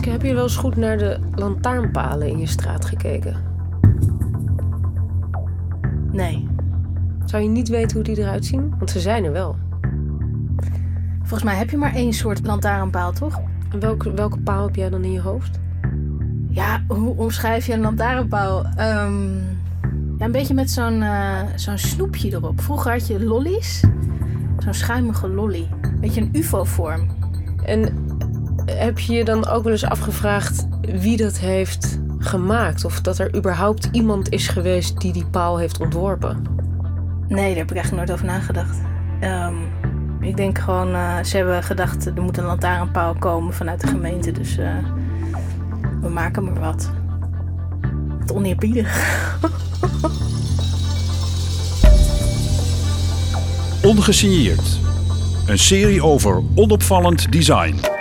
Heb je wel eens goed naar de lantaarnpalen in je straat gekeken? Nee. Zou je niet weten hoe die eruit zien? Want ze zijn er wel. Volgens mij heb je maar één soort lantaarnpaal, toch? En welke, welke paal heb jij dan in je hoofd? Ja, hoe omschrijf je een lantaarnpaal? Ehm, ja, een beetje met zo'n eh, zo'n snoepje erop. Vroeger had je lollies. Zo'n schuimige lolly. Beetje een ufo-vorm. En heb je je dan ook wel eens afgevraagd wie dat heeft gemaakt? Of dat er überhaupt iemand is geweest die die paal heeft ontworpen? Nee, daar heb ik eigenlijk nooit over nagedacht. Ehm, ik denk gewoon, eh, ze hebben gedacht er moet een lantaarnpaal komen vanuit de gemeente. Dus eh, we maken maar wat. Wat oneerbiedig. Ongesigneerd. Een serie over onopvallend design.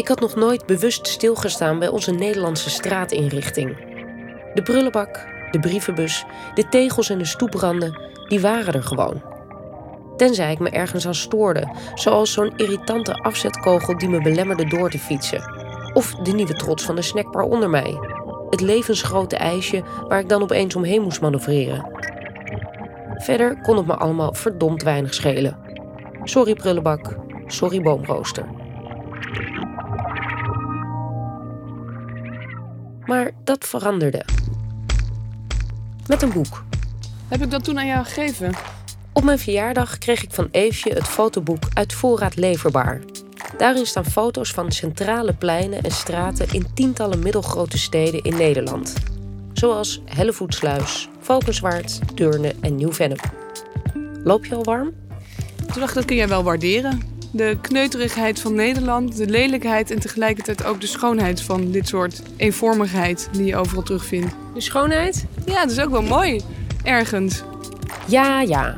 Ik had nog nooit bewust stilgestaan bij onze Nederlandse straatinrichting. De prullenbak, de brievenbus, de tegels en de stoepranden, die waren er gewoon. Tenzij ik me ergens aan stoorde, zoals zo'n irritante afzetkogel die me belemmerde door te fietsen. Of de nieuwe trots van de snackbar onder mij. Het levensgrote ijsje waar ik dan opeens omheen moest manoeuvreren. Verder kon het me allemaal verdomd weinig schelen. Sorry prullenbak, sorry boomrooster. Dat veranderde. Met een boek. Heb ik dat toen aan jou gegeven? Op mijn verjaardag kreeg ik van Eefje het fotoboek uit voorraad leverbaar. Daarin staan foto's van centrale pleinen en straten in tientallen middelgrote steden in Nederland. Zoals Hellevoetsluis, Valkenswaard, Deurne en Nieuw-Vennep. Loop je al warm? Toen dacht ik, dat kun jij wel waarderen. De kneuterigheid van Nederland, de lelijkheid en tegelijkertijd ook de schoonheid van dit soort eenvormigheid die je overal terugvindt. De schoonheid? Ja, dat is ook wel mooi. Ergens. Ja, ja.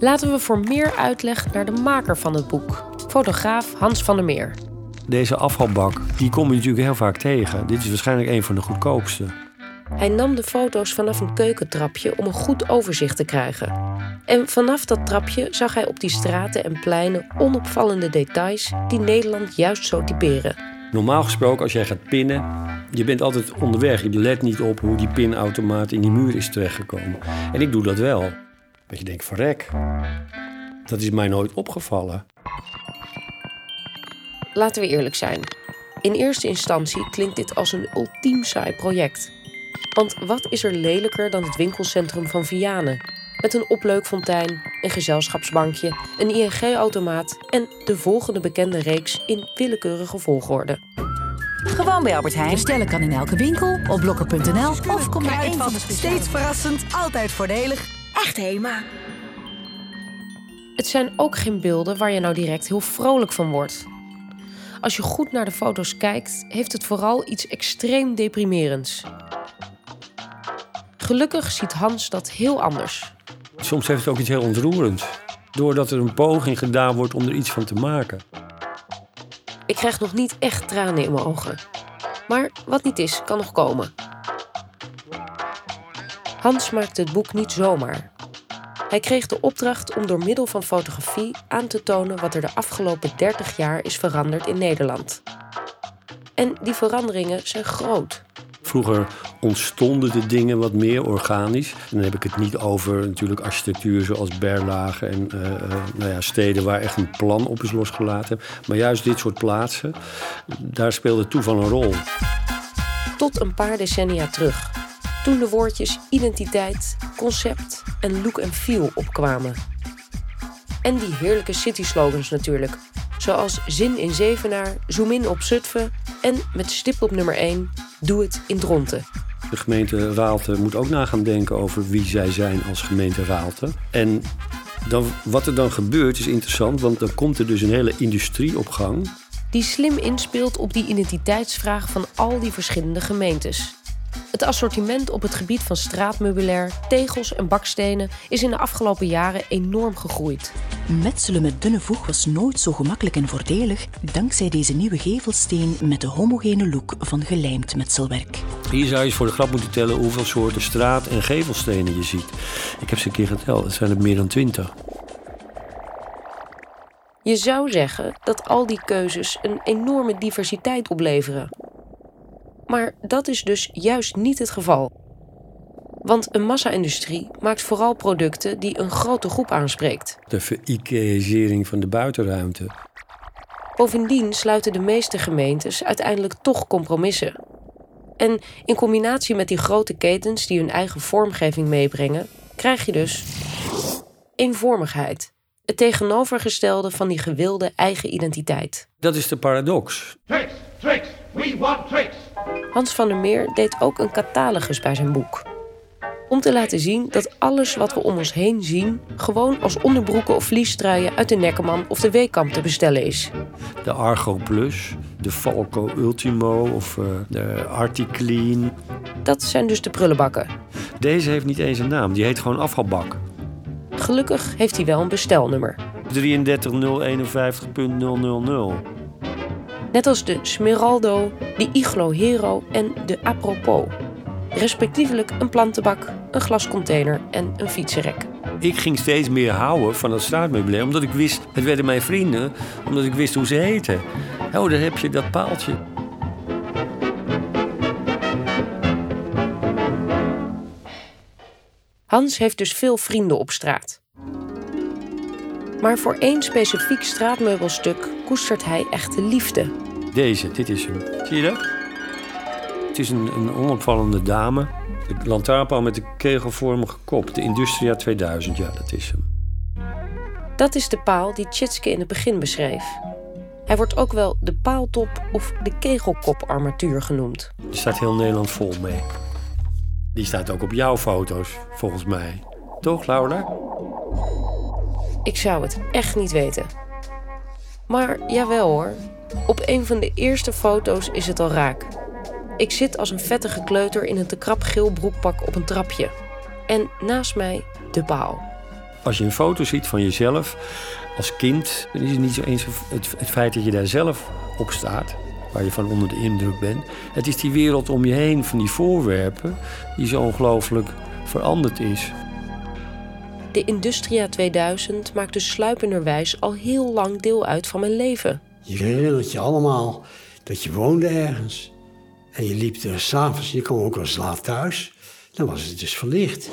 Laten we voor meer uitleg naar de maker van het boek, fotograaf Hans van der Meer. Deze afvalbak, die kom je natuurlijk heel vaak tegen. Dit is waarschijnlijk een van de goedkoopste. Hij nam de foto's vanaf een keukentrapje om een goed overzicht te krijgen. En vanaf dat trapje zag hij op die straten en pleinen onopvallende details die Nederland juist zo typeren. Normaal gesproken, als jij gaat pinnen, je bent altijd onderweg. Je let niet op hoe die pinautomaat in die muur is terechtgekomen. En ik doe dat wel. Dat je denkt, verrek. Dat is mij nooit opgevallen. Laten we eerlijk zijn. In eerste instantie klinkt dit als een ultiem saai project. Want wat is er lelijker dan het winkelcentrum van Vianen? Met een opleukfontein, een gezelschapsbankje, een ING-automaat en de volgende bekende reeks in willekeurige volgorde. Gewoon bij Albert Heijn. Bestellen kan in elke winkel, op blokker.nl of kom naar een van de Steeds verrassend, altijd voordelig. Echt Hema. Het zijn ook geen beelden waar je nou direct heel vrolijk van wordt. Als je goed naar de foto's kijkt, heeft het vooral iets extreem deprimerends. Gelukkig ziet Hans dat heel anders. Soms heeft het ook iets heel ontroerends. Doordat er een poging gedaan wordt om er iets van te maken. Ik krijg nog niet echt tranen in mijn ogen. Maar wat niet is, kan nog komen. Hans maakte het boek niet zomaar. Hij kreeg de opdracht om door middel van fotografie aan te tonen wat er de afgelopen 30 jaar is veranderd in Nederland. En die veranderingen zijn groot. Vroeger ontstonden de dingen wat meer organisch. Dan heb ik het niet over natuurlijk architectuur zoals Berlage en uh, uh, nou ja, steden waar echt een plan op is losgelaten. Maar juist dit soort plaatsen, daar speelde toeval een rol. Tot een paar decennia terug. Toen de woordjes identiteit, concept en look and feel opkwamen. En die heerlijke city slogans natuurlijk. Zoals zin in Zevenaar, zoom in op Zutphen en met stip op nummer 1, doe het in Dronten. De gemeente Raalte moet ook na gaan denken over wie zij zijn als gemeente Raalte. En dan, wat er dan gebeurt is interessant, want dan komt er dus een hele industrie op gang. Die slim inspeelt op die identiteitsvraag van al die verschillende gemeentes. Het assortiment op het gebied van straatmeubilair, tegels en bakstenen is in de afgelopen jaren enorm gegroeid. Metselen met dunne voeg was nooit zo gemakkelijk en voordelig dankzij deze nieuwe gevelsteen met de homogene look van gelijmd metselwerk. Hier zou je eens voor de grap moeten tellen hoeveel soorten straat- en gevelstenen je ziet. Ik heb ze een keer geteld, het zijn er meer dan twintig. Je zou zeggen dat al die keuzes een enorme diversiteit opleveren. Maar dat is dus juist niet het geval. Want een massa-industrie maakt vooral producten die een grote groep aanspreekt. De ver-Ikeïsering van de buitenruimte. Bovendien sluiten de meeste gemeentes uiteindelijk toch compromissen. En in combinatie met die grote ketens die hun eigen vormgeving meebrengen, krijg je dus eenvormigheid. Het tegenovergestelde van die gewilde eigen identiteit. Dat is de paradox. Tricks, tricks, we want tricks. Hans van der Meer deed ook een catalogus bij zijn boek. Om te laten zien dat alles wat we om ons heen zien... gewoon als onderbroeken of vliestruien uit de Nekkerman of de Weekamp te bestellen is. De Argo Plus, de Falco Ultimo of eh, de Articlean. Dat zijn dus de prullenbakken. Deze heeft niet eens een naam, die heet gewoon afvalbak. Gelukkig heeft hij wel een bestelnummer. 33051.000. Net als de Smeraldo, de Iglo Hero en de Apropos. Respectievelijk een plantenbak, een glascontainer en een fietsenrek. Ik ging steeds meer houden van dat straatmeubilair, omdat ik wist, het werden mijn vrienden, omdat ik wist hoe ze heten. Oh, daar heb je dat paaltje. Hans heeft dus veel vrienden op straat. Maar voor één specifiek straatmeubelstuk koestert hij echte liefde. Deze, dit is hem. Zie je dat? Het is een, een onopvallende dame. De lantaarnpaal met de kegelvormige kop. De Industria 2000, ja, dat is hem. Dat is de paal die Tjitske in het begin beschreef. Hij wordt ook wel de paaltop of de kegelkoparmatuur genoemd. Er staat heel Nederland vol mee. Die staat ook op jouw foto's, volgens mij. Toch, Laura? Ik zou het echt niet weten. Maar jawel hoor, op een van de eerste foto's is het al raak. Ik zit als een vettige kleuter in een te krap geel broekpak op een trapje. En naast mij de paal. Als je een foto ziet van jezelf als kind, dan is het niet zo eens het, het feit dat je daar zelf op staat, waar je van onder de indruk bent. Het is die wereld om je heen van die voorwerpen die zo ongelooflijk veranderd is. De Industria 2000 maakt dus sluipenderwijs al heel lang deel uit van mijn leven. Je herinnert je allemaal dat je woonde ergens. En je liep er s'avonds, je kwam ook als laat thuis. Dan was het dus verlicht.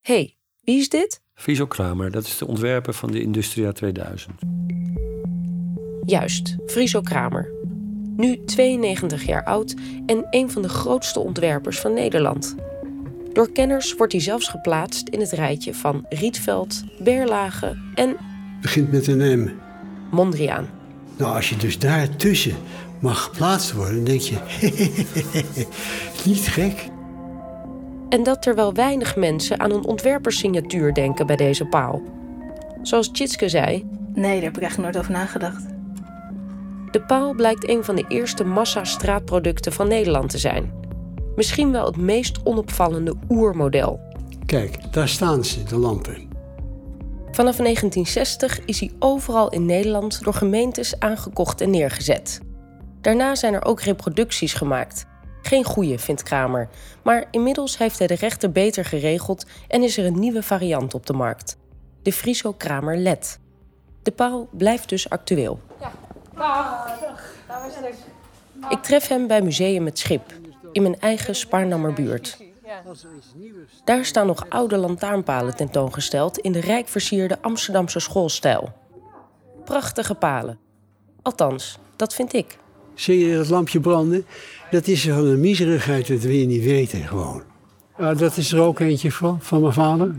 Hé, hey, wie is dit? Friso Kramer, dat is de ontwerper van de Industria 2000. Juist, Friso Kramer. Nu 92 jaar oud en een van de grootste ontwerpers van Nederland. Door kenners wordt hij zelfs geplaatst in het rijtje van Rietveld, Berlage en Begint met een M. Mondriaan. Nou, als je dus daartussen mag geplaatst worden, dan denk je... niet gek. En dat terwijl weinig mensen aan een ontwerpersignatuur denken bij deze paal. Zoals Tjitske zei, Nee, daar heb ik echt nooit over nagedacht. de paal blijkt een van de eerste massa-straatproducten van Nederland te zijn. Misschien wel het meest onopvallende oermodel. Kijk, daar staan ze, de lampen. Vanaf 1960 is hij overal in Nederland door gemeentes aangekocht en neergezet. Daarna zijn er ook reproducties gemaakt. Geen goede, vindt Kramer, maar inmiddels heeft hij de rechter beter geregeld en is er een nieuwe variant op de markt. De Friso Kramer LED. De paal blijft dus actueel. Ik tref hem bij Museum Het Schip, in mijn eigen Spaarnammer buurt. Daar staan nog oude lantaarnpalen tentoongesteld in de rijk versierde Amsterdamse schoolstijl. Prachtige palen. Althans, dat vind ik. Zie je dat lampje branden? Dat is van een miserigheid dat we niet weten gewoon. Ja, dat is er ook eentje van, van mijn vader.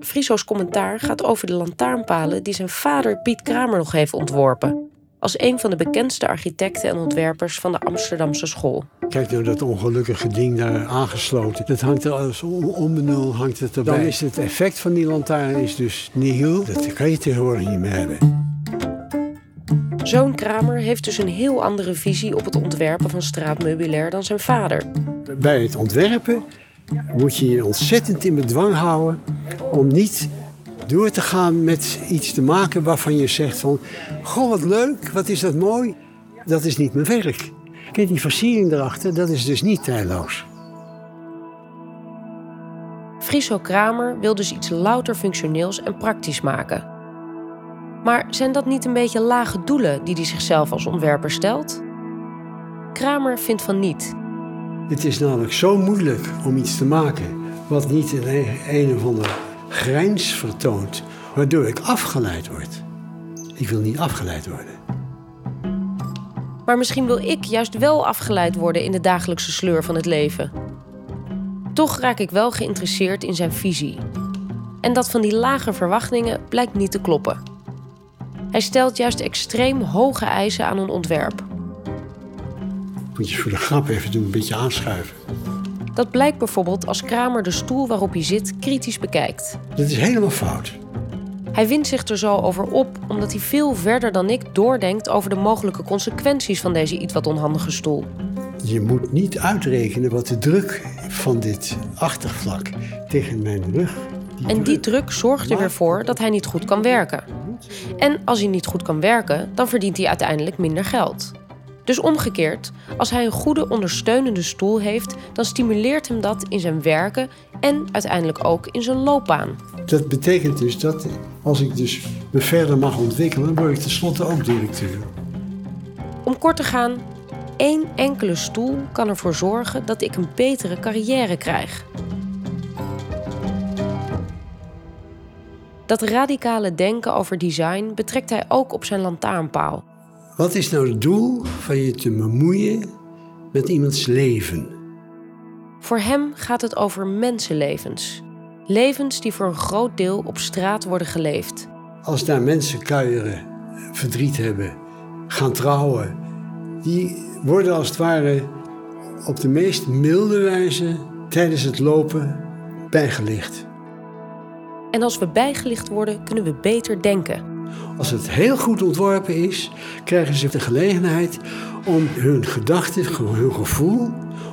Friso's commentaar gaat over de lantaarnpalen die zijn vader Piet Kramer nog heeft ontworpen. Als een van de bekendste architecten en ontwerpers van de Amsterdamse school. Kijk nou dat ongelukkige ding daar aangesloten. Dat hangt er als om, onbenul hangt het erbij. Dan is het effect van die lantaarn is dus nihil. Dat kan je tegenwoordig niet meer hebben. Zo'n Kramer heeft dus een heel andere visie op het ontwerpen van straatmeubilair dan zijn vader. Bij het ontwerpen moet je je ontzettend in bedwang houden om niet door te gaan met iets te maken waarvan je zegt van... Goh, wat leuk, wat is dat mooi. Dat is niet mijn werk. Kijk, die versiering erachter, dat is dus niet tijdloos. Friso Kramer wil dus iets louter functioneels en praktisch maken. Maar zijn dat niet een beetje lage doelen die hij zichzelf als ontwerper stelt? Kramer vindt van niet. Het is namelijk zo moeilijk om iets te maken wat niet een, een of andere grijns vertoont, waardoor ik afgeleid word. Ik wil niet afgeleid worden. Maar misschien wil ik juist wel afgeleid worden in de dagelijkse sleur van het leven. Toch raak ik wel geïnteresseerd in zijn visie. En dat van die lage verwachtingen blijkt niet te kloppen. Hij stelt juist extreem hoge eisen aan een ontwerp. Moet je voor de grap even doen, een beetje aanschuiven. Dat blijkt bijvoorbeeld als Kramer de stoel waarop hij zit kritisch bekijkt. Dat is helemaal fout. Hij wint zich er zo over op omdat hij veel verder dan ik doordenkt over de mogelijke consequenties van deze iets wat onhandige stoel. Je moet niet uitrekenen wat de druk van dit achtervlak tegen mijn rug. En die druk zorgt er weer voor dat hij niet goed kan werken. En als hij niet goed kan werken, dan verdient hij uiteindelijk minder geld. Dus omgekeerd, als hij een goede ondersteunende stoel heeft, dan stimuleert hem dat in zijn werken en uiteindelijk ook in zijn loopbaan. Dat betekent dus dat als ik dus me verder mag ontwikkelen, word ik tenslotte ook directeur. Om kort te gaan, één enkele stoel kan ervoor zorgen dat ik een betere carrière krijg. Dat radicale denken over design betrekt hij ook op zijn lantaarnpaal. Wat is nou het doel van je te bemoeien met iemands leven? Voor hem gaat het over mensenlevens. Levens die voor een groot deel op straat worden geleefd. Als daar mensen kuieren, verdriet hebben, gaan trouwen, die worden als het ware op de meest milde wijze tijdens het lopen bijgelicht. En als we bijgelicht worden, kunnen we beter denken. Als het heel goed ontworpen is, krijgen ze de gelegenheid om hun gedachten, hun gevoel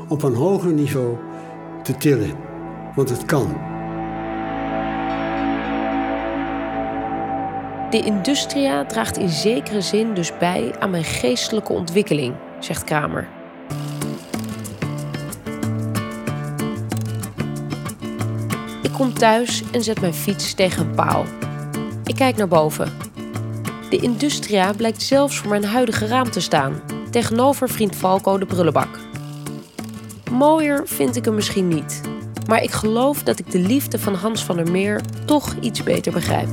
op een hoger niveau te tillen. Want het kan. De industria draagt in zekere zin dus bij aan mijn geestelijke ontwikkeling, zegt Kramer. Kom thuis en zet mijn fiets tegen een paal. Ik kijk naar boven. De Industria blijkt zelfs voor mijn huidige raam te staan, tegenover vriend Falco de prullenbak. Mooier vind ik hem misschien niet, maar ik geloof dat ik de liefde van Hans van der Meer toch iets beter begrijp.